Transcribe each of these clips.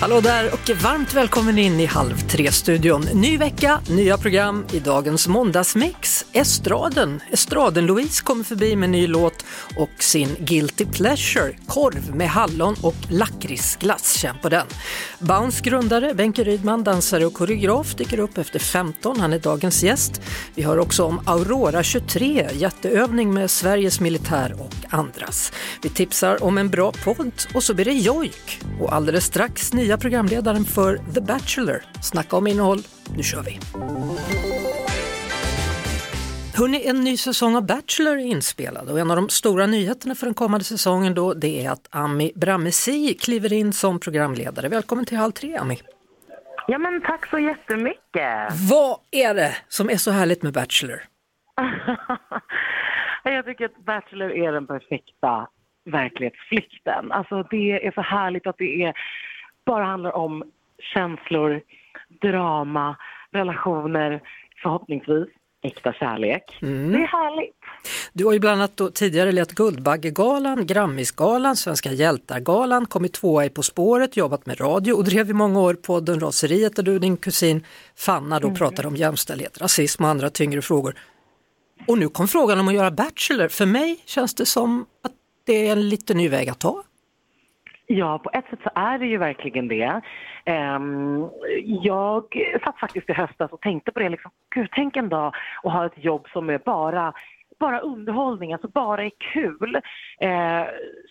Hallå där och varmt välkommen in i Halv tre-studion. Ny vecka, nya program i dagens måndagsmix. Estraden, Estraden-Louise kommer förbi med ny låt och sin Guilty Pleasure, korv med hallon och lakritsglass. Känn på den. Bounce grundare Benke Rydman, dansare och koreograf, dyker upp efter 15. Han är dagens gäst. Vi hör också om Aurora 23, jätteövning med Sveriges militär och andras. Vi tipsar om en bra podd och så blir det jojk. Och alldeles strax nya programledaren för The Bachelor. Snacka om innehåll, nu kör vi! Hörrni, en ny säsong av Bachelor är inspelad och en av de stora nyheterna för den kommande säsongen då det är att Ami Bramesi kliver in som programledare. Välkommen till Halv tre Ami! Ja, men tack så jättemycket. Vad är det som är så härligt med Bachelor? Jag tycker att Bachelor är den perfekta verklighetsflykten. Alltså det är så härligt att det är, bara handlar om känslor, drama, relationer, förhoppningsvis äkta kärlek. Mm. Det är härligt. Du har ju bland annat tidigare lett Guldbaggegalan, Grammisgalan, Svenska hjältar-galan, kommit tvåa i På spåret, jobbat med radio och drev i många år podden Raseriet där du och din kusin Fanna då pratade om jämställdhet, rasism och andra tyngre frågor. Och nu kom frågan om att göra Bachelor. För mig känns det som att det är en lite ny väg att ta. Ja, på ett sätt så är det ju verkligen det. Ehm, jag satt faktiskt i höstas och tänkte på det. Liksom, Gud, tänk en dag att ha ett jobb som är bara, bara underhållning, alltså bara är kul. Eh,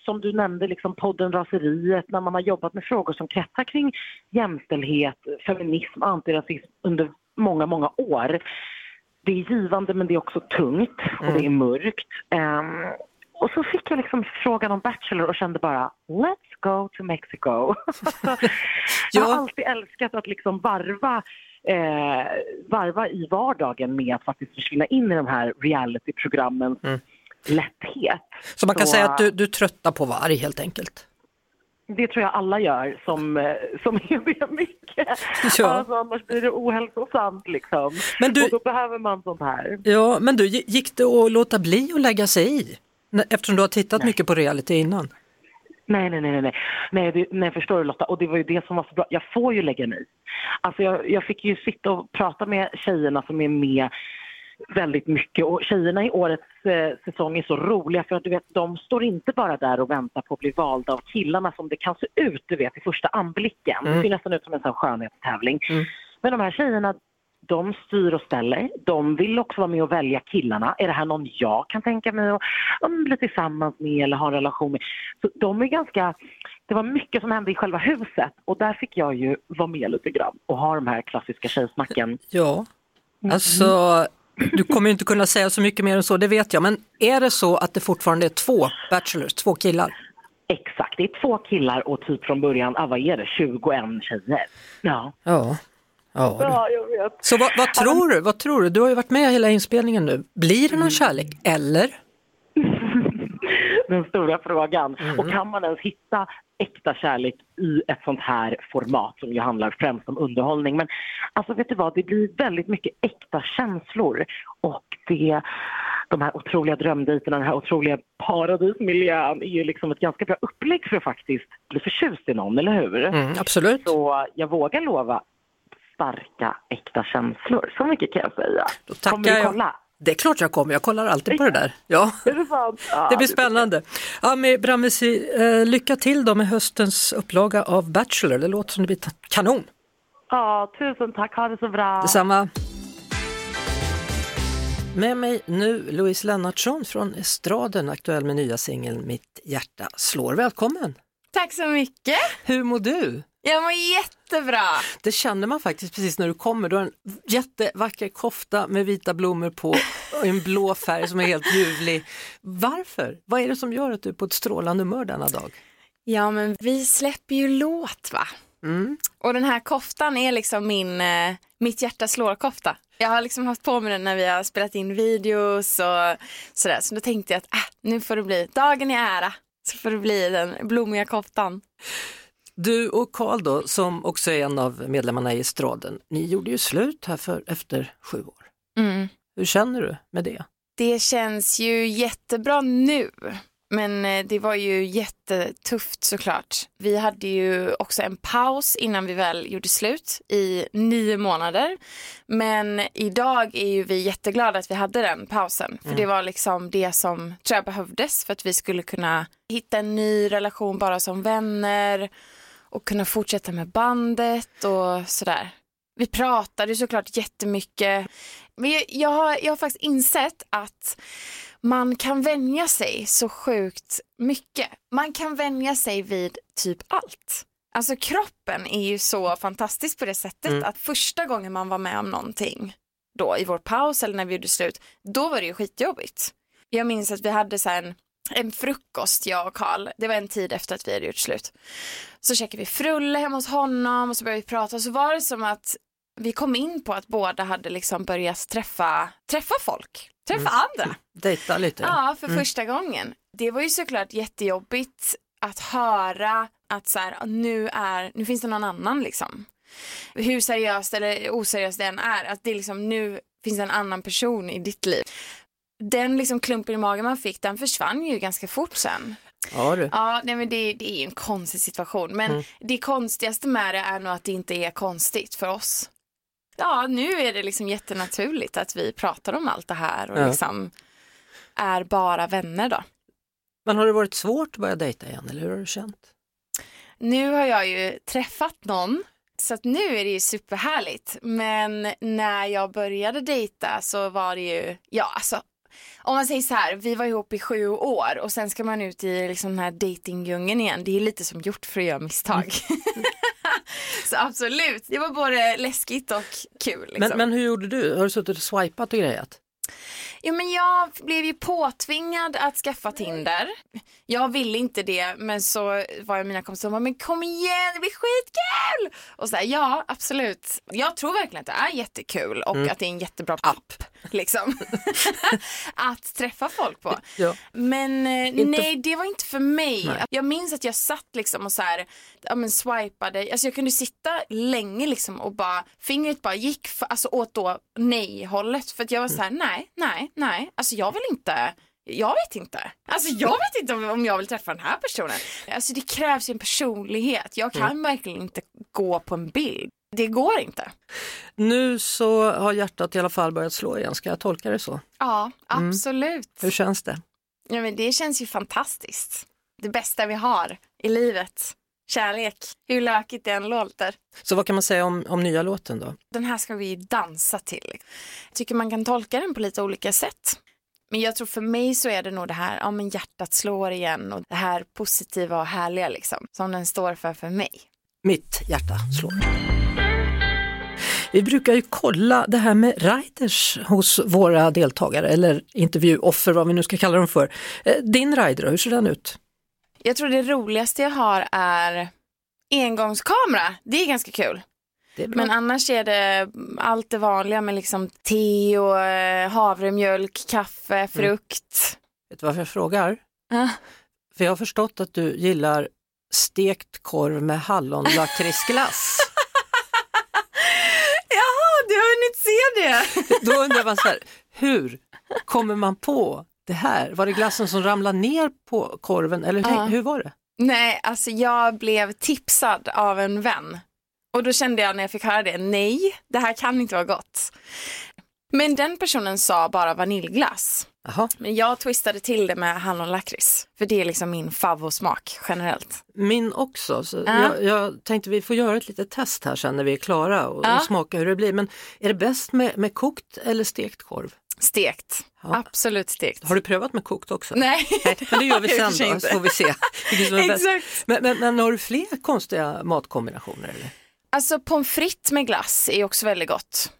som du nämnde, liksom podden Raseriet, när man har jobbat med frågor som kretsar kring jämställdhet, feminism, antirasism under många, många år. Det är givande men det är också tungt och det är mörkt. Ehm, och så fick jag liksom frågan om Bachelor och kände bara let's go to Mexico. Jag har alltid älskat att liksom varva, eh, varva i vardagen med att faktiskt försvinna in i de här realityprogrammens lätthet. Så man kan Så- säga att du, du tröttar på varg helt enkelt. Det tror jag alla gör som, eh, som det mycket. Ja. Alltså, annars blir det ohälsosamt liksom. Men du- Och då behöver man sånt här. Ja, men du, gick det att låta bli att lägga sig i? Eftersom du har tittat mycket på reality innan. Nej, nej, nej, nej, nej. Nej, det, nej, förstår du Lotta? Och det var ju det som var så bra. Jag får ju lägga mig. Alltså jag, jag fick ju sitta och prata med tjejerna som är med väldigt mycket och tjejerna i årets eh, säsong är så roliga för att du vet, de står inte bara där och väntar på att bli valda av killarna som det kan se ut, du vet, i första anblicken. Det ser nästan ut som en sån skönhetstävling. Men de här tjejerna, de styr och ställer. De vill också vara med och välja killarna. Är det här någon jag kan tänka mig att bli tillsammans med eller ha en relation med? Så de är ganska... Det var mycket som hände i själva huset och där fick jag ju vara med lite grann och ha de här klassiska tjejsnacken. Ja, alltså du kommer inte kunna säga så mycket mer än så, det vet jag. Men är det så att det fortfarande är två bachelors, två killar? Exakt, det är två killar och typ från början, ah, vad är det, 21 tjejer. Ja. Ja. Ja, jag vet. Så vad, vad tror du? Vad tror du? Du har ju varit med hela inspelningen nu. Blir det Mm. någon kärlek eller? Den stora frågan. Och kan man ens hitta äkta kärlek i ett sånt här format som ju handlar främst om underhållning. Men alltså vet du vad, det blir väldigt mycket äkta känslor och det de här otroliga drömdejterna, den här otroliga paradismiljön är ju liksom ett ganska bra upplägg för att faktiskt bli förtjust i någon, eller hur? Mm, absolut. Så jag vågar lova starka, äkta känslor. Så mycket kan jag säga. Då Kommer tackar du jag. kolla? Det är klart jag kommer, jag kollar alltid på det där. Ja. Är det sant? Ja, Det blir spännande. Ami Bramesi, eh, lycka till då med höstens upplaga av Bachelor. Det låter som det blir kanon. Ja, tusen tack. Ha det så bra. Detsamma. Med mig nu Louise Lennartsson från Estraden, aktuell med nya singeln Mitt hjärta slår. Välkommen! Tack så mycket. Hur mår du? Jag mår jättebra. Det känner man faktiskt precis när du kommer. Du har en jättevacker kofta med vita blommor på och en blå färg som är helt ljuvlig. Varför? Vad är det som gör att du är på ett strålande humör denna dag? Ja, men vi släpper ju låt va? Mm. Och den här koftan är liksom min, eh, mitt hjärta slår-kofta. Jag har liksom haft på mig den när vi har spelat in videos och sådär. Så då tänkte jag att äh, nu får det bli dagen i ära. Så får det bli den blommiga koftan. Du och Karl då, som också är en av medlemmarna i Estraden, ni gjorde ju slut här för, efter sju år. Mm. Hur känner du med det? Det känns ju jättebra nu. Men eh, det var ju jättetufft såklart. Vi hade ju också en paus innan vi väl gjorde slut i nio månader. Men idag är ju vi jätteglada att vi hade den pausen. För det var liksom det som tror jag behövdes för att vi skulle kunna hitta en ny relation bara som vänner och kunna fortsätta med bandet och sådär. Vi pratade såklart jättemycket. Men jag, jag, har, jag har faktiskt insett att man kan vänja sig så sjukt mycket. Man kan vänja sig vid typ allt. Alltså kroppen är ju så fantastisk på det sättet att första gången man var med om någonting då i vår paus eller när vi gjorde slut, då var det ju skitjobbigt. Jag minns att vi hade så här en, en frukost, jag och Karl. Det var en tid efter att vi hade gjort slut. Så käkade vi frulle hemma hos honom och så började vi prata och så var det som att vi kom in på att båda hade liksom börjat träffa, träffa folk, träffa andra. Dejta lite? Ja, för första gången. Det var ju såklart jättejobbigt att höra att så här, nu, är, nu finns det någon annan liksom. Hur seriöst eller oseriöst det än är, att det liksom nu finns en annan person i ditt liv. Den liksom klumpen i magen man fick, den försvann ju ganska fort sen. Ja, du. Ja, nej men det, det är ju en konstig situation. Men det konstigaste med det är nog att det inte är konstigt för oss. Ja, nu är det liksom jättenaturligt att vi pratar om allt det här och Ja. liksom är bara vänner då. Men har det varit svårt att börja dejta igen eller hur har du känt? Nu har jag ju träffat någon så att nu är det ju superhärligt. Men när jag började dejta så var det ju, ja alltså om man säger så här, vi var ihop i sju år och sen ska man ut i liksom den här datingdjungeln igen. Det är lite som gjort för att göra misstag. så absolut, det var både läskigt och kul. Liksom. Men, men hur gjorde du? Har du suttit och swipat och grejat? Jo men jag blev ju påtvingad att skaffa Tinder. Jag ville inte det men så var jag mina kompisar som bara, men kom igen det blir skitkul! Och så här, ja absolut. Jag tror verkligen att det är jättekul och att det är en jättebra app. Liksom. att träffa folk på. Ja. Men eh, Inte- nej det var inte för mig. Nej. Jag minns att jag satt liksom och så här, ja men swipade, alltså jag kunde sitta länge liksom och bara, fingret bara gick för, alltså åt då nej-hållet för att jag var så här, nej, nej, nej, alltså jag vill inte jag vet inte. Alltså jag vet inte om, jag vill träffa den här personen. Alltså det krävs ju en personlighet. Jag kan verkligen inte gå på en bild. Det går inte. Nu så har hjärtat i alla fall börjat slå igen, ska jag tolka det så? Ja, absolut. Hur känns det? Ja, men det känns ju fantastiskt. Det bästa vi har i livet. Kärlek. Hur lökigt det än låter. Så vad kan man säga om, om nya låten då? Den här ska vi dansa till. Jag tycker man kan tolka den på lite olika sätt. Men jag tror för mig så är det nog det här, ja men hjärtat slår igen och det här positiva och härliga liksom. Som den står för för mig. Mitt hjärta slår. Vi brukar ju kolla det här med riders hos våra deltagare eller intervjuoffer, vad vi nu ska kalla dem för. Eh, Din rider, hur ser den ut? Jag tror det roligaste jag har är engångskamera. Det är ganska kul. Är. Men annars är det allt det vanliga med liksom te och eh, havremjölk, kaffe, frukt. Vet du varför jag frågar? Ah. För jag har förstått att du gillar stekt korv med hallonlakritsglass. Jaha, du har hunnit se det. Då undrar man så här, hur kommer man på det här? Var det glassen som ramlade ner på korven eller hur, Ja. hur var det? Nej, alltså jag blev tipsad av en vän. Och då kände jag när jag fick höra det, nej, det här kan inte vara gott. Men den personen sa bara vaniljglass. Jaha. Men jag twistade till det med hallonlakrits. För det är liksom min favosmak generellt. Min också. Så Ja. jag, jag tänkte vi får göra ett litet test här sen när vi är klara och, Ja. och smaka hur det blir. Men är det bäst med, med kokt eller stekt korv? Stekt. Ja. Absolut stekt. Har du prövat med kokt också? Nej. Men det gör vi sen då, så får vi se. Exakt. Men, men, men har du fler konstiga matkombinationer? Eller? Alltså pommes frites med glass är också väldigt gott.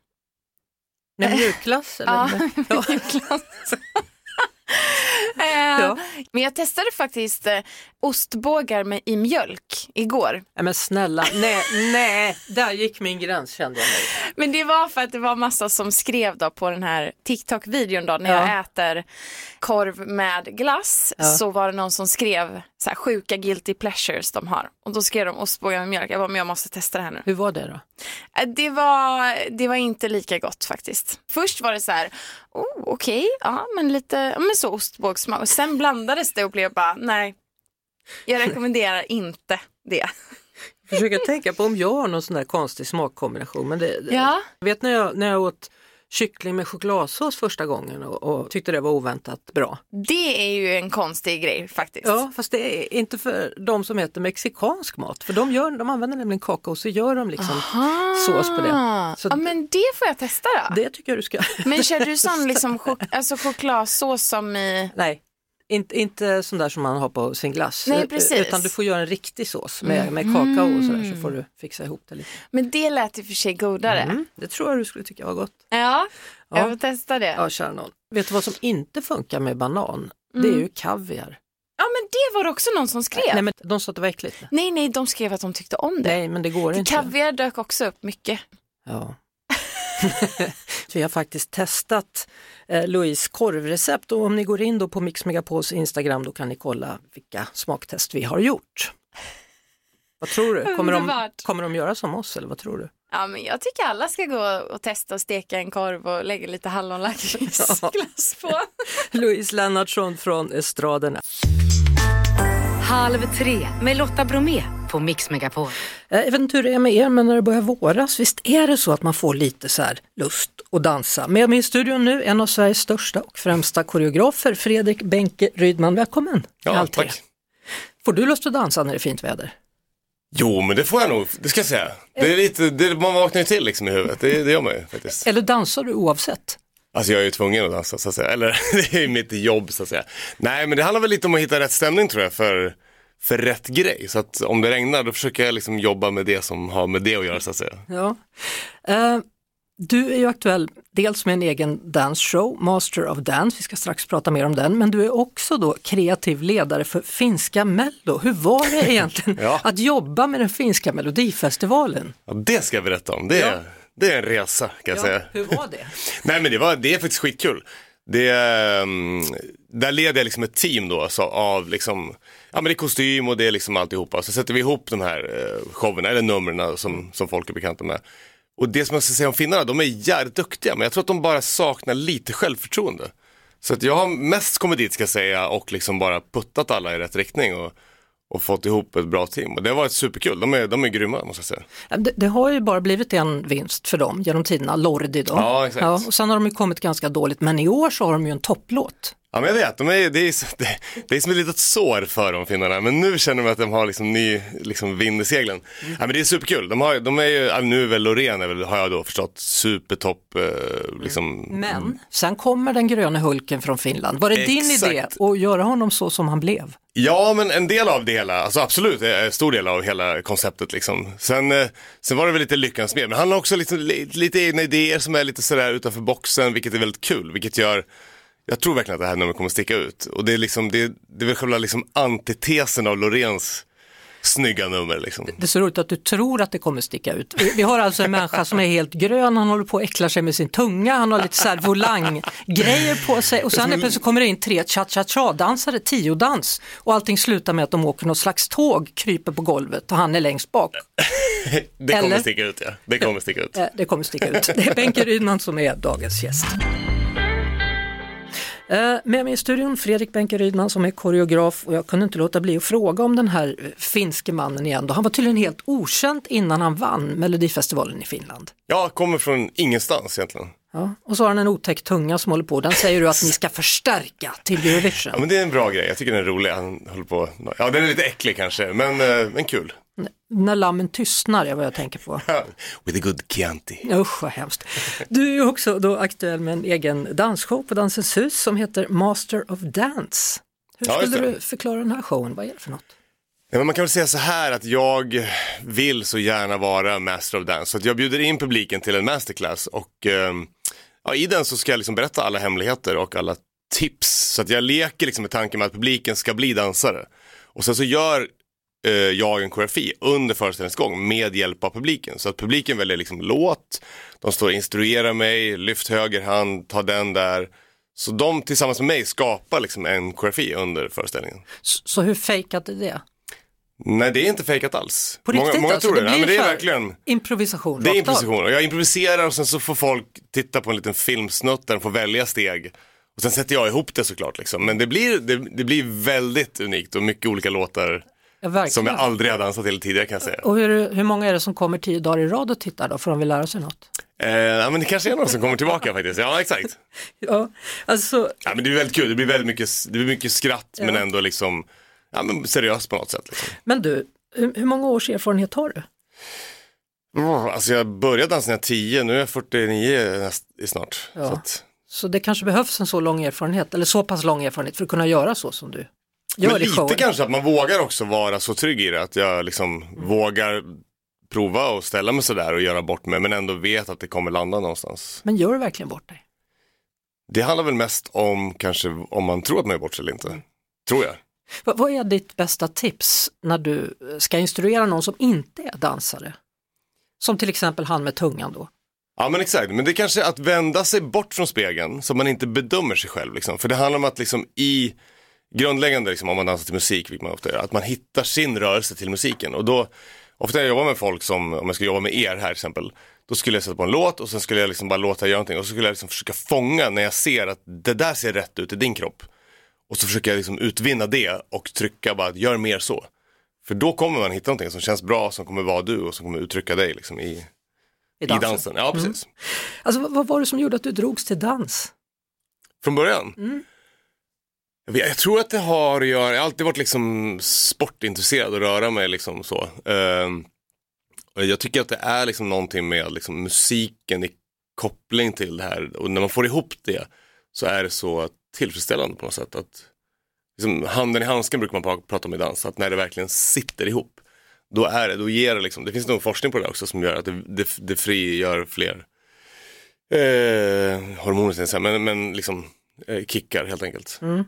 Nej, mjukglass? Eller? Ja. mjukglass. Eh, Ja. Men jag testade faktiskt eh, ostbågar med, i mjölk igår. Nej men snälla, nej, nej, där gick min gräns kände jag mig. Men det var för att det var massa som skrev då på den här TikTok-videon då när Ja. jag äter korv med glass Ja. så var det någon som skrev så här sjuka guilty pleasures de har. Och då skrev de ostbågar med mjölk. Jag bara, men jag måste testa det här nu. Hur var det då? Eh, Det var, det var inte lika gott faktiskt. Först var det så här, oh, okej, ja men lite, ja, men så ostbågssmak. Och sen blandades det och blev bara, nej, jag rekommenderar inte det. Jag försöker tänka på om jag har någon sån där konstig smakkombination. Men det, det, Ja. Vet när jag, när jag åt kyckling med chokladsås första gången och, och tyckte det var oväntat bra. Det är ju en konstig grej faktiskt. Ja, fast det är inte för de som äter mexikansk mat. För de, gör, de använder nämligen kakao och så gör de liksom sås på det. Så ja men det får jag testa då. det tycker jag du ska. Men kör du sån liksom chok- alltså chokladsås som i... Nej, inte, inte sån där som man har på sin glass. Nej, eh, precis. Mm. Utan du får göra en riktig sås med, med kakao och sådär så får du fixa ihop det lite. Men det lät i och för sig godare. Mm, det tror jag du skulle tycka var gott. Ja, Ja. jag får testa det. Ja, kära någon. Vet du vad som inte funkar med banan? Det är ju kaviar. Ja men det var det också någon som skrev. Nej, men de sa att det var äckligt. nej, nej, de skrev att de tyckte om det. Nej, men det går inte. Kaviar dök också upp mycket. Ja. Vi har faktiskt testat eh, Louise korvrecept och om ni går in då på Mix Megapols Instagram då kan ni kolla vilka smaktest vi har gjort. Vad tror du? Kommer de, kommer de göra som oss eller vad tror du? Ja, men jag tycker alla ska gå och testa och steka en korv och lägga lite hallonlakritsglass på. Louise Lennartsson från Estraderna. Halv tre med Lotta Bromé på Mix Megapol. Eh, Jag vet inte hur det är med er, men när det börjar våras, visst är det så att man får lite så här lust att dansa? Med mig i studion nu, en av Sveriges största och främsta koreografer, Fredrik Benke Rydman. Välkommen! Ja, tack. Får du lust att dansa när det är fint väder? Jo, men det får jag nog, det ska jag säga. Det är lite, det, man vaknar ju till liksom i huvudet, det, det gör man ju faktiskt. Eller dansar du oavsett? Alltså jag är ju tvungen att dansa så att säga, eller det är ju mitt jobb så att säga. Nej, men det handlar väl lite om att hitta rätt stämning tror jag för, för rätt grej. Så att om det regnar då försöker jag liksom jobba med det som har med det att göra så att säga. Ja. Eh, du är ju aktuell dels med en egen dansshow, Master of Dance, vi ska strax prata mer om den, men du är också då kreativ ledare för finska Mello. Hur var det egentligen Ja. att jobba med den finska melodifestivalen? Ja, det ska jag berätta om, det är, det är en resa kan jag säga. hur var det? Nej men det, var, det är faktiskt skitkul. Det, ehm, där leder jag liksom ett team då så, av liksom, ja men det är kostym och det är liksom alltihopa. Så sätter vi ihop de här eh, showerna, eller numren som, som folk är bekanta med. Och det som jag ska säga om finnarna, de är jävligt duktiga men jag tror att de bara saknar lite självförtroende. Så att jag har mest kommit dit ska jag säga och liksom bara puttat alla i rätt riktning och, och fått ihop ett bra team. Och det har varit superkul, de är, de är grymma måste jag säga. Det, det har ju bara blivit en vinst för dem genom tiderna, Lordi då. Ja, exakt. och sen har de ju kommit ganska dåligt, men i år så har de ju en topplåt. Ja men jag vet, de är, det, är, det, det är som ett litet sår för dem finnarna. Men nu känner de att de har liksom ny liksom vind i seglen. Ja men det är superkul. De, har, de är ju, nu är väl Loreen är väl, har jag då förstått, supertopp. Eh, liksom. Men sen kommer den gröna Hulken från Finland. Var det din Exakt. idé att göra honom så som han blev? Ja men en del av det hela, alltså absolut, eh, en stor del av hela konceptet liksom. Sen, eh, sen var det väl lite lyckans med, men han har också liksom, li- lite egna idéer som är lite sådär utanför boxen, vilket är väldigt kul, vilket gör jag tror verkligen att det här numret kommer sticka ut. Och det är, liksom, det, det är väl själva liksom antitesen av Loreens snygga nummer. Liksom. Det är så roligt att du tror att det kommer sticka ut. Vi, har alltså en människa som är helt grön, han håller på att äckla sig med sin tunga, han har lite så här volang-grejer på sig och sen plötsligt kommer det in tre cha-cha-cha-dansare, tiodans och allting slutar med att de åker något slags tåg, kryper på golvet och han är längst bak. Det kommer Eller? sticka ut ja. Det kommer sticka ut. Det kommer sticka ut. Det är Benke Rydman som är dagens gäst. Eh, Med mig i studion Fredrik Benke Rydman som är koreograf och jag kunde inte låta bli att fråga om den här eh, finske mannen igen. Då. Han var tydligen helt okänd innan han vann Melodifestivalen i Finland. Jag kommer från ingenstans egentligen. Ja. Och så har han en otäck tunga som håller på. Den säger du att ni ska förstärka till Ja Eurovision. men det är en bra grej, jag tycker den är rolig. Han håller på, ja den är lite äcklig kanske, men, eh, men kul. När lammen tystnar är vad jag tänker på. With a good Chianti. Usch vad hemskt. Du är också då aktuell med en egen dansshow på Dansens hus som heter Master of Dance. Hur Ja, skulle du förklara den här showen? Vad är det för något? Ja, man kan väl säga så här att jag vill så gärna vara master of dance. Så att jag bjuder in publiken till en masterclass och eh, ja, i den så ska jag liksom berätta alla hemligheter och alla tips. Så att jag leker liksom med tanken med att publiken ska bli dansare. Och sen så gör eh, jag en koreografi under föreställningens gång med hjälp av publiken. Så att publiken väljer liksom låt, de står och instruerar mig, lyft höger hand, ta den där. Så de tillsammans med mig skapar liksom en koreografi under föreställningen. Så, så hur fejkat är det? Nej, det är inte fejkat alls. På många många alltså? tror det. Nej, blir men det är verkligen Improvisation det är improvisation. Och jag improviserar och sen så får folk titta på en liten filmsnutt där de får välja steg. Och sen sätter jag ihop det såklart. Liksom. Men det blir, det, det blir väldigt unikt och mycket olika låtar Ja, som jag aldrig har dansat till tidigare kan jag säga. Och hur, hur många är det som kommer tio dagar i rad och tittar då, för de vill lära sig något? Eh, ja, men det kanske är någon som kommer tillbaka faktiskt. Ja, exakt. Ja, alltså, Ja, men det är väldigt kul. Det blir väldigt mycket, det blir mycket skratt men ändå liksom ja, men seriöst på något sätt. Liksom. men du, hur, hur många års erfarenhet har du? Alltså jag började dansa när jag var 10, nu är jag 49 näst, snart. Ja. Så att, Så det kanske behövs en så lång erfarenhet, eller så pass lång erfarenhet för att kunna göra så som du men lite showen. kanske att man vågar också vara så trygg i det, att jag liksom vågar prova och ställa mig sådär och göra bort mig men ändå vet att det kommer landa någonstans. Men gör du verkligen bort dig? Det handlar väl mest om kanske om man tror att man är bort sig eller inte. Tror jag. Va- vad är ditt bästa tips när du ska instruera någon som inte är dansare? Som till exempel han med tungan då. Ja men exakt, men det är kanske att vända sig bort från spegeln så man inte bedömer sig själv. Liksom. För det handlar om att liksom i grundläggande, liksom, om man dansar till musik, vilket man ofta gör, att man hittar sin rörelse till musiken. Och då, ofta när jag jobbar med folk som, om jag skulle jobba med er här till exempel, då skulle jag sätta på en låt och sen skulle jag liksom bara låta göra någonting och så skulle jag liksom försöka fånga när jag ser att det där ser rätt ut i din kropp. Och så försöker jag liksom utvinna det och trycka bara, att gör mer så. För då kommer man hitta någonting som känns bra, som kommer vara du och som kommer uttrycka dig liksom i, i dansen. dansen. Ja, precis. Alltså vad, var det som gjorde att du drogs till dans? Från början? Jag, vet, jag tror att det har att göra, jag har alltid varit liksom sportintresserad och röra mig liksom så. Uh, jag tycker att det är liksom någonting med liksom musiken i koppling till det här och när man får ihop det så är det så tillfredsställande på något sätt. Att, liksom, handen i handsken brukar man prata om i dans, att när det verkligen sitter ihop då är det, då ger det liksom, det finns nog forskning på det också som gör att det, det, det frigör fler eh, hormoner, men, men liksom eh, kickar helt enkelt. Mm.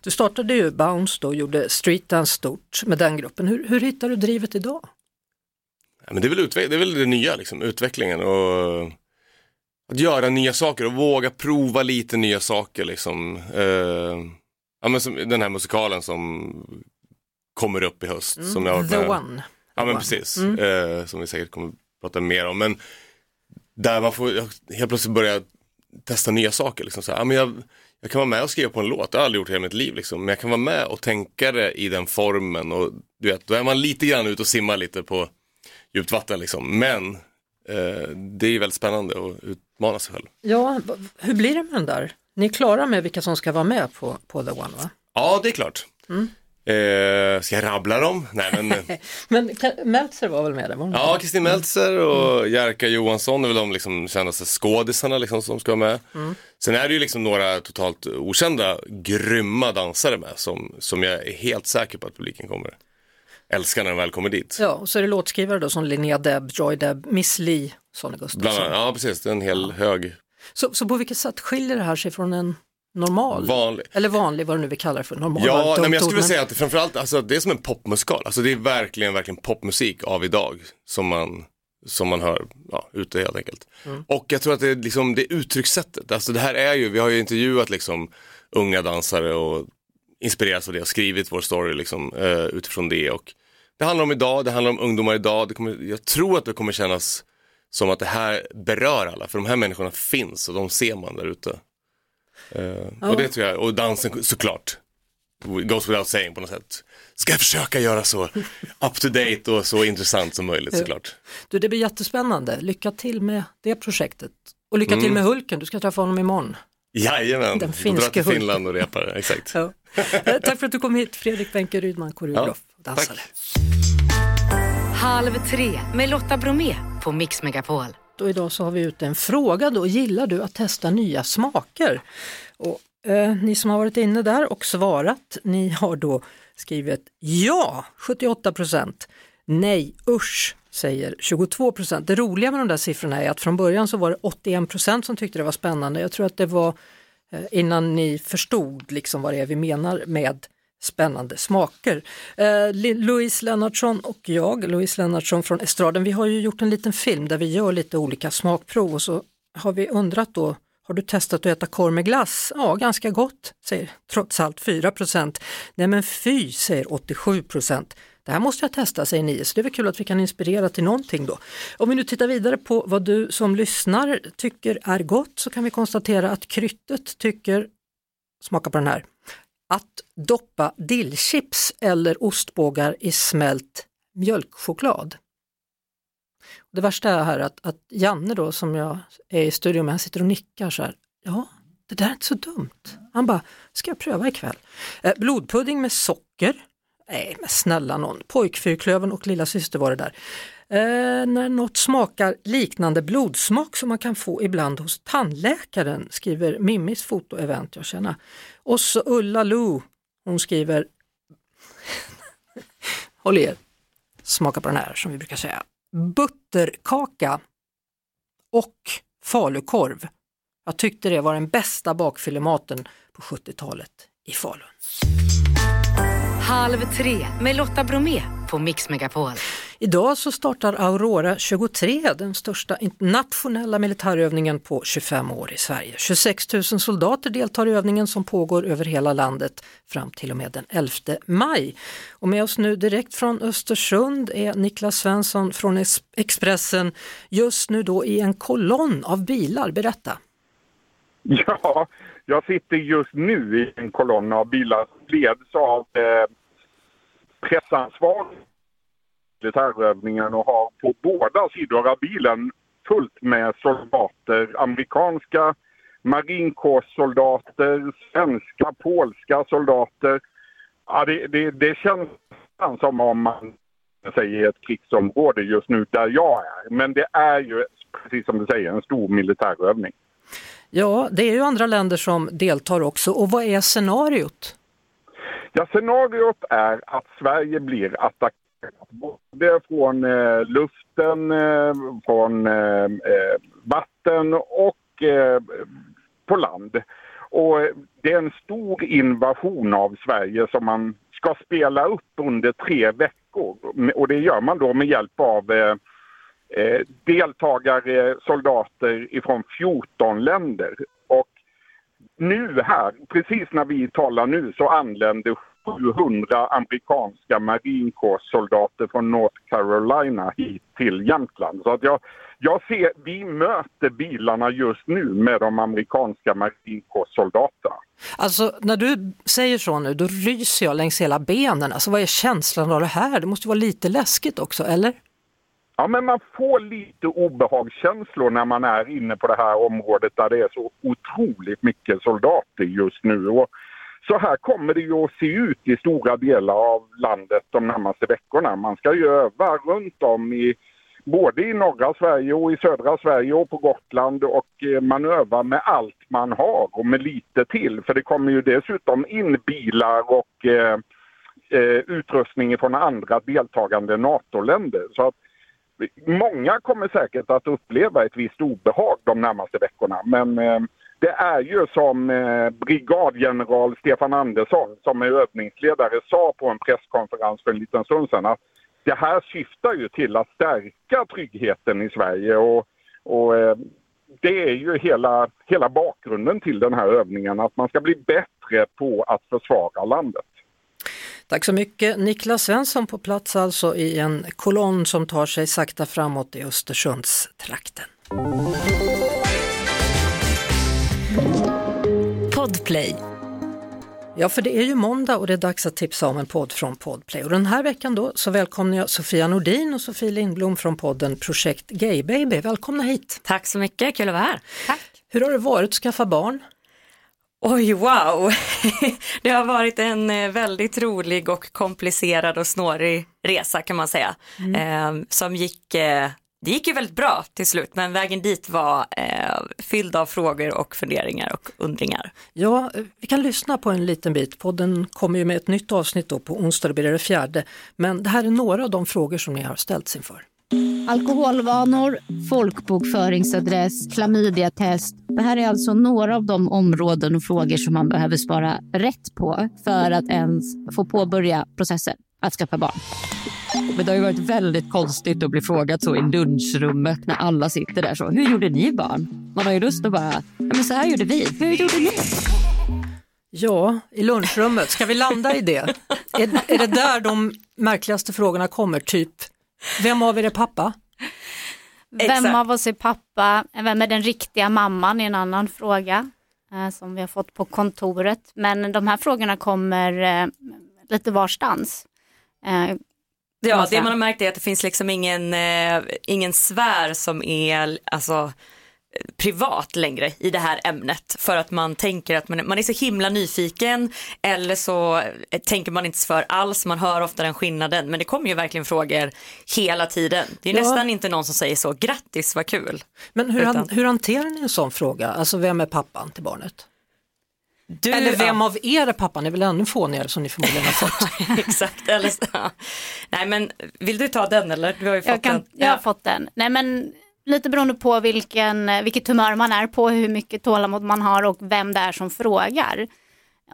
Du startade ju Bounce då och gjorde streetdance stort med den gruppen. Hur, hur hittar du drivet idag? Ja, men det, är väl utveck- det är väl det nya, liksom, utvecklingen och att göra nya saker och våga prova lite nya saker. Liksom. Eh, ja, men som den här musikalen som kommer upp i höst. Som jag har The med- One. Ja men One. precis, eh, som vi säkert kommer prata mer om. Men där man får helt plötsligt börja testa nya saker. Liksom. Så här, ja, men jag, jag kan vara med och skriva på en låt, det har jag aldrig gjort i hela mitt liv. Liksom. Men jag kan vara med och tänka det i den formen. Och du vet, då är man lite grann ute och simmar lite på djupt vatten. Liksom. Men eh, det är väldigt spännande att utmana sig själv. Ja, hur blir det med den där? Ni är klara med vilka som ska vara med på, på The One va? Ja, det är klart. Eh, ska jag rabbla dem? Nej, men, Men Meltzer var väl med där? Var Ja? Kristin Meltzer och Jerka Johansson är väl de liksom kändaste skådisarna liksom som ska vara med. Sen är det ju liksom några totalt okända, grymma dansare med som, som jag är helt säker på att publiken kommer älska när de väl kommer dit. Ja, och så är det låtskrivare då som Linnea Deb, Joy Deb, Miss Li, Sonny Bland Gustafsson. annat, ja precis, det är en hel hög Så, så på vilket sätt skiljer det här sig från en normal? vanlig. Eller vanlig, vad du nu vill kalla det för. Normal Ja, nej, men jag skulle säga att det framförallt, alltså, det är som en popmusikal. Alltså det är verkligen, verkligen popmusik av idag som man, som man hör ja, ute helt enkelt. Och jag tror att det är liksom det uttryckssättet. Alltså det här är ju, vi har ju intervjuat liksom unga dansare och inspirerats av det och skrivit vår story liksom, eh, utifrån det. Och det handlar om idag, det handlar om ungdomar idag. Det kommer, jag tror att det kommer kännas som att det här berör alla, för de här människorna finns och de ser man där ute. Eh, Och det tror jag, och dansen såklart goes without saying på något sätt. Ska jag försöka göra så up to date och så intressant som möjligt såklart. Du, det blir jättespännande. Lycka till med det projektet. Och lycka Mm. till med Hulken, du ska träffa honom imorgon. Jajamän, Den får dra finske till. Finland och repar, exakt. Ja. Eh, Tack för att du kom hit, Fredrik Wenke Rydman, koreograf och dansare. Halv tre med Lotta Bromé på Mix Megapol. Och idag så har vi ute en fråga då, gillar du att testa nya smaker? Och Eh, ni som har varit inne där och svarat, ni har då skrivit ja, 78 procent. Nej, usch, säger 22 procent. Det roliga med de där siffrorna är att från början så var det 81 procent som tyckte det var spännande. Jag tror att det var eh, innan ni förstod liksom vad det är vi menar med spännande smaker. Eh, Louise Lennartsson och jag, Louise Lennartsson från Estraden, vi har ju gjort en liten film där vi gör lite olika smakprov och så har vi undrat då, har du testat att äta korv med glass? Ja, ganska gott, säger trots allt 4% Nej men fy, säger 87% det här måste jag testa, säger ni, så det är väl kul att vi kan inspirera till någonting då. Om vi nu tittar vidare på vad du som lyssnar tycker är gott så kan vi konstatera att kryttet tycker, smaka på den här, att doppa dillchips eller ostbågar i smält mjölkchoklad. Det värsta är här att, att Janne då som jag är i studion med, han sitter och nickar så här. Ja, det där är inte så dumt. Han bara, ska jag pröva ikväll? Eh, blodpudding med socker. Nej men snälla någon, pojkfyrklövern och lilla syster var det där. Eh, när något smakar liknande blodsmak som man kan få ibland hos tandläkaren, skriver Mimmis fotoevent jag känner. Och så Ulla Lo, hon skriver, håll er, smaka på den här som vi brukar säga, butterkaka och falukorv. Jag tyckte det var den bästa bakfyllematen på 70-talet i Falun. Halv tre med Lotta Bromé på Mix Megapol. Idag så startar Aurora 23, den största internationella militärövningen på 25 år i Sverige. 26 000 soldater deltar i övningen som pågår över hela landet fram till och med den 11 maj. Och med oss nu direkt från Östersund är Niklas Svensson från Expressen, just nu då i en kolonn av bilar. Berätta! Ja, jag sitter just nu i en kolonn av bilar som leds av eh, pressansvarig militärövningen och har på båda sidor av bilen fullt med soldater, amerikanska marinkårssoldater, svenska, polska soldater. Ja, det, det, det känns som om man säger ett krigsområde just nu där jag är. Men det är ju, precis som du säger, en stor militärövning. Ja, det är ju andra länder som deltar också. Och vad är scenariot? Ja, scenariot är att Sverige blir attackerat både från eh, luften, eh, från eh, eh, vatten och eh, på land. Och det är en stor invasion av Sverige som man ska spela upp under tre veckor. Och det gör man då med hjälp av eh, eh deltagare, soldater ifrån 14 länder. Och nu här, precis när vi talar nu, så anländer 700 amerikanska marinkårssoldater från North Carolina hit till Jämtland. Så att jag, jag ser, vi möter bilarna just nu med de amerikanska marinkårssoldaterna. Alltså när du säger så nu, då ryser jag längs hela benen. Alltså vad är känslan av det här? Det måste vara lite läskigt också, eller? Ja, men man får lite obehagskänslor när man är inne på det här området där det är så otroligt mycket soldater just nu. Och så här kommer det ju att se ut i stora delar av landet de närmaste veckorna. Man ska ju öva runt om i både i norra Sverige och i södra Sverige och på Gotland och eh, man övar med allt man har och med lite till. För det kommer ju dessutom in bilar och eh, eh utrustning från andra deltagande NATO-länder. Så att många kommer säkert att uppleva ett visst obehag de närmaste veckorna men eh, det är ju som eh, brigadgeneral Stefan Andersson som är övningsledare sa på en presskonferens för en liten stund sedan att det här syftar ju till att stärka tryggheten i Sverige och, och eh, det är ju hela, hela bakgrunden till den här övningen, att man ska bli bättre på att försvara landet. Tack så mycket. Niklas Svensson på plats alltså i en kolonn som tar sig sakta framåt i Östersundstrakten. Podplay. Ja, för det är ju måndag och det är dags att tipsa om en podd från Podplay. Och den här veckan då så välkomnar jag Sofia Nordin och Sofie Lindblom från podden Projekt Gay Baby. Välkomna hit! Tack så mycket, kul att vara här. Tack! Hur har det varit att skaffa barn? Oj, wow! Det har varit en eh, väldigt rolig och komplicerad och snårig resa kan man säga. Mm. Eh, som gick eh, det gick ju väldigt bra till slut, men vägen dit var eh, fylld av frågor och funderingar och undringar. Ja, vi kan lyssna på en liten bit. Podden kommer ju med ett nytt avsnitt då på onsdag, det blir det fjärde. Men det här är några av de frågor som ni har ställts inför. Alkoholvanor, folkbokföringsadress, klamydiatest. Det här är alltså några av de områden och frågor som man behöver svara rätt på för att ens få påbörja processen att skaffa barn. Men det har ju varit väldigt konstigt att bli frågad så i lunchrummet när alla sitter där så. Hur gjorde ni barn? Man har ju lust att bara, ja men så här gjorde vi. Hur gjorde ni? Ja, i lunchrummet, ska vi landa i det? Är, är det där de märkligaste frågorna kommer? Typ, vem av er är pappa? Vem Exakt. av oss är pappa? Vem är den riktiga mamman? är en annan fråga eh, som vi har fått på kontoret. Men de här frågorna kommer eh, lite varstans. Eh, Ja, det man har märkt är att det finns liksom ingen, eh, ingen sfär som är alltså, privat längre i det här ämnet för att man tänker att man, man är så himla nyfiken eller så eh, tänker man inte så för alls, man hör ofta den skillnaden men det kommer ju verkligen frågor hela tiden. Det är Ja. nästan inte någon som säger så, grattis vad kul. Men hur, han, Utan- hur hanterar ni en sån fråga? Alltså vem är pappan till barnet? Du, Eller vem ja. av er är pappan? Det är väl ännu fånigare som ni förmodligen har fått. Exakt, eller så. Nej men vill du ta den eller? Du har ju fått jag, kan, den. jag har fått den. Nej, men lite beroende på vilken, vilket humör man är på, hur mycket tålamod man har och vem det är som frågar.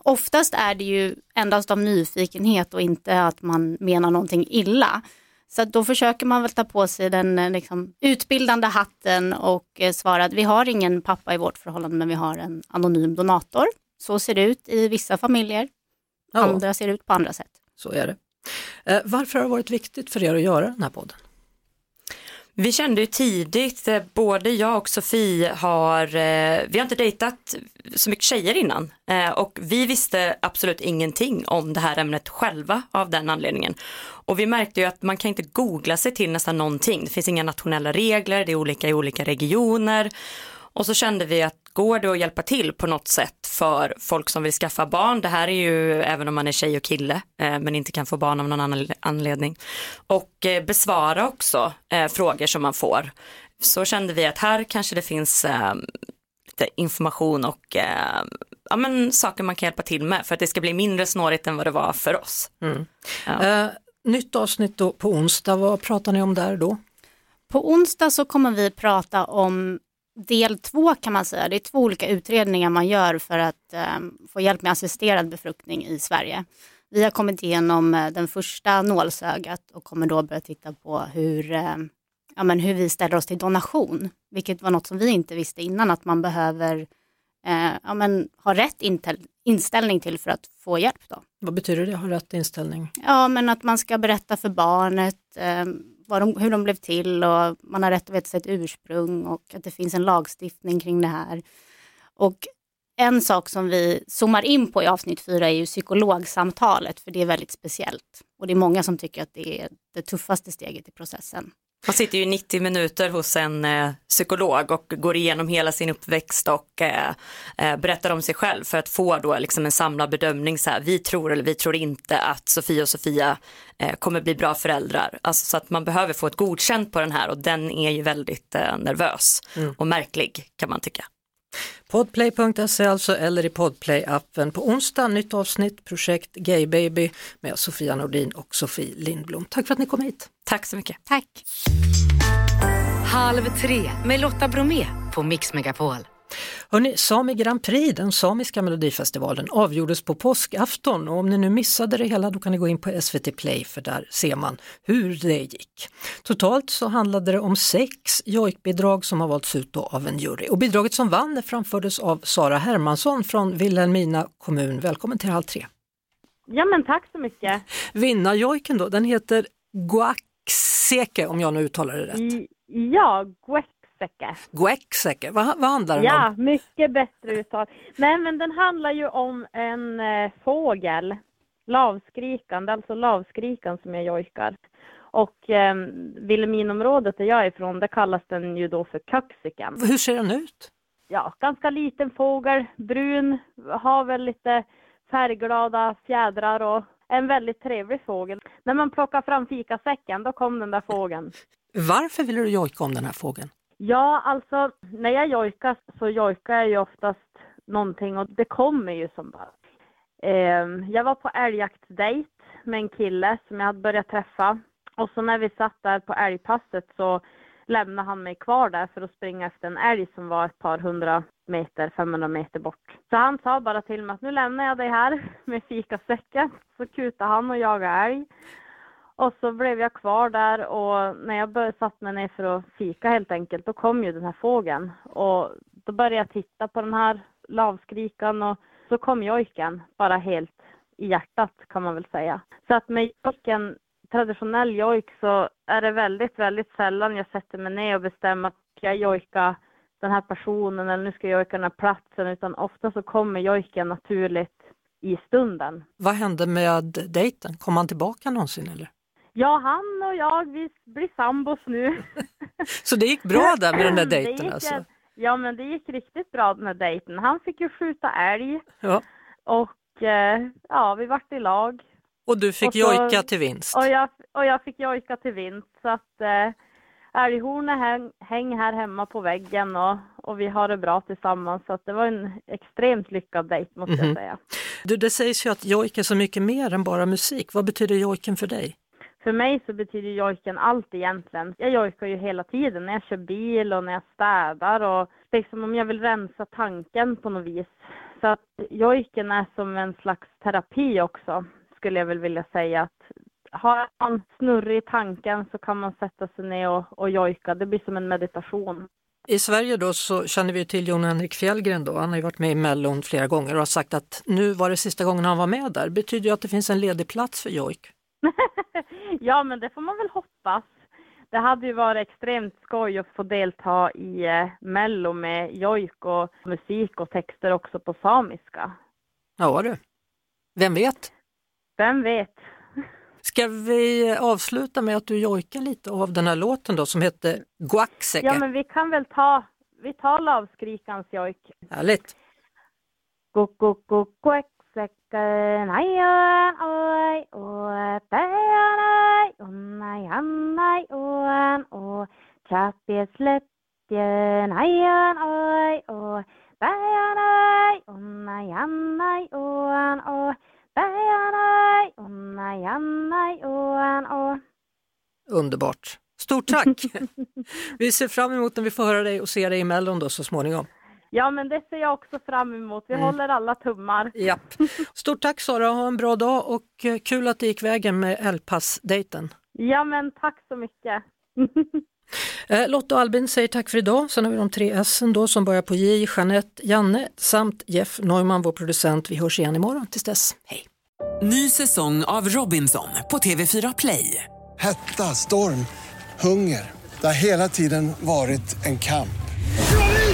Oftast är det ju endast av nyfikenhet och inte att man menar någonting illa. Så då försöker man väl ta på sig den eh, liksom, utbildande hatten och eh, svara att vi har ingen pappa i vårt förhållande men vi har en anonym donator. Så ser det ut i vissa familjer. Ja. Andra ser det ut på andra sätt. Så är det. Eh, varför har det varit viktigt för er att göra den här podden? Vi kände ju tidigt, eh, både jag och Sofie har, eh, vi har inte dejtat så mycket tjejer innan och vi visste absolut ingenting om det här ämnet själva av den anledningen. Och vi märkte ju att man kan inte googla sig till nästan någonting, det finns inga nationella regler, det är olika i olika regioner. Och så kände vi att går det att hjälpa till på något sätt för folk som vill skaffa barn, det här är ju även om man är tjej och kille eh, men inte kan få barn av någon annan anledning. Och eh, besvara också eh, frågor som man får. Så kände vi att här kanske det finns eh, lite information och eh, ja, men, saker man kan hjälpa till med för att det ska bli mindre snårigt än vad det var för oss. Ja. Eh, nytt avsnitt då på onsdag, vad pratar ni om där då? På onsdag så kommer vi prata om del två kan man säga. Det är två olika utredningar man gör för att eh, få hjälp med assisterad befruktning i Sverige. Vi har kommit igenom eh, den första nålsögat och kommer då börja titta på hur, eh, ja, men hur vi ställer oss till donation. Vilket var något som vi inte visste innan att man behöver eh, ja, men, ha rätt inställning till för att få hjälp. Då. Vad betyder det, ha rätt inställning? Ja, men att man ska berätta för barnet vad de, hur de blev till och man har rätt att veta sitt ursprung och att det finns en lagstiftning kring det här. Och en sak som vi zoomar in på i avsnitt fyra är ju psykologsamtalet, för det är väldigt speciellt. Och det är många som tycker att det är det tuffaste steget i processen. Man sitter ju 90 minuter hos en eh, psykolog och går igenom hela sin uppväxt och eh, eh, berättar om sig själv för att få då liksom en samlad bedömning så här, vi tror eller vi tror inte att Sofia och Sofia eh, kommer bli bra föräldrar. Alltså så att man behöver få ett godkänt på den här och den är ju väldigt eh, nervös Mm. och märklig kan man tycka. Podplay.se alltså eller i Podplay-appen. På onsdag nytt avsnitt projekt Gay Baby med Sofia Nordin och Sofie Lindblom. Tack för att ni kom hit. Tack så mycket. Tack. Halv tre med Lotta Bromé på Mix Megapol. Hörrni, Sami Grand Prix, den samiska melodifestivalen, avgjordes på påskafton och om ni nu missade det hela då kan ni gå in på SVT Play för där ser man hur det gick. Totalt så handlade det om sex jojkbidrag som har valts ut av en jury och bidraget som vann framfördes av Sara Hermansson från Vilhelmina kommun. Välkommen till Halv tre. Ja men tack så mycket. Vinnarjojken då, den heter Guaxeke om jag nu uttalar det rätt. I, ja, Guexeke. Guaxeke, vad, vad handlar den Ja, om? mycket bättre uttal. Nej men den handlar ju om en eh, fågel, lavskrikande, alltså lavskrikan som jag jojkar. Och eh, Vilhelminområdet där jag är ifrån, där kallas den ju då för köksiken. Hur ser den ut? Ja, ganska liten fågel, brun, har väl lite färgglada fjädrar och en väldigt trevlig fågel. När man plockar fram fikasäcken, då kom den där fågeln. Varför ville du jojka om den här fågeln? Ja, alltså när jag jojkar så jojkar jag ju oftast någonting och det kommer ju som bara. Eh, jag var på älgjaktsdejt med en kille som jag hade börjat träffa och så när vi satt där på älgpasset så lämnade han mig kvar där för att springa efter en älg som var ett par hundra meter, 500 meter bort. Så han sa bara till mig att nu lämnar jag dig här med fikasäcken. Så kutade han och jagade älg. Och så blev jag kvar där och när jag började satt mig ner för att fika helt enkelt, då kom ju den här fågeln. Och då började jag titta på den här lavskrikan och så kom jojken bara helt i hjärtat kan man väl säga. Så att med jojken, traditionell jojk så är det väldigt, väldigt sällan jag sätter mig ner och bestämmer att jag jojka den här personen eller nu ska jag jojka den här platsen utan ofta så kommer jojken naturligt i stunden. Vad hände med dejten? Kom han tillbaka någonsin eller? Ja, han och jag, vi blir sambos nu. Så det gick bra där med den där dejten gick- alltså? Ja, men det gick riktigt bra den här dejten. Han fick ju skjuta älg Ja. och eh, ja, vi vart i lag. Och du fick Och så- jojka till vinst? Och jag, och jag fick jojka till vinst. Så att eh, älghornet häng, häng här hemma på väggen och, och vi har det bra tillsammans. Så att det var en extremt lyckad dejt måste Mhm. jag säga. Du, det sägs ju att jojk är så mycket mer än bara musik. Vad betyder jojken för dig? För mig så betyder jojken allt egentligen. Jag jojkar ju hela tiden när jag kör bil och när jag städar och liksom om jag vill rensa tanken på något vis. Så att jojken är som en slags terapi också, skulle jag väl vilja säga. Att har man snurrig i tanken så kan man sätta sig ner och, och jojka. Det blir som en meditation. I Sverige då så känner vi till Jon Henrik Fjällgren då. Han har ju varit med i Mellon flera gånger och har sagt att nu var det sista gången han var med där. Betyder det att det finns en ledig plats för jojk. ja, men det får man väl hoppas. Det hade ju varit extremt skoj att få delta i eh, Mello med jojk och musik och texter också på samiska. Ja du, vem vet? Vem vet? Ska vi avsluta med att du jojkar lite av den här låten då som heter Guaxeke? Ja, men vi kan väl ta, vi tar lavskrikans jojk. Härligt! Underbart! Stort tack! vi ser fram emot när vi får höra dig och se dig i Mellon då så småningom. Ja, men det ser jag också fram emot. Vi Mm. håller alla tummar. Japp. Stort tack Sara, ha en bra dag och eh, kul att det gick vägen med Elpass-dejten. Ja, men tack så mycket. Eh, Lotta och Albin säger tack för idag. Sen har vi de tre S då som börjar på J, Jeanette, Janne samt Jeff Neumann, vår producent. Vi hörs igen imorgon. Tills dess, hej! Ny säsong av Robinson på TV4 Play. Hetta, storm, hunger. Det har hela tiden varit en kamp.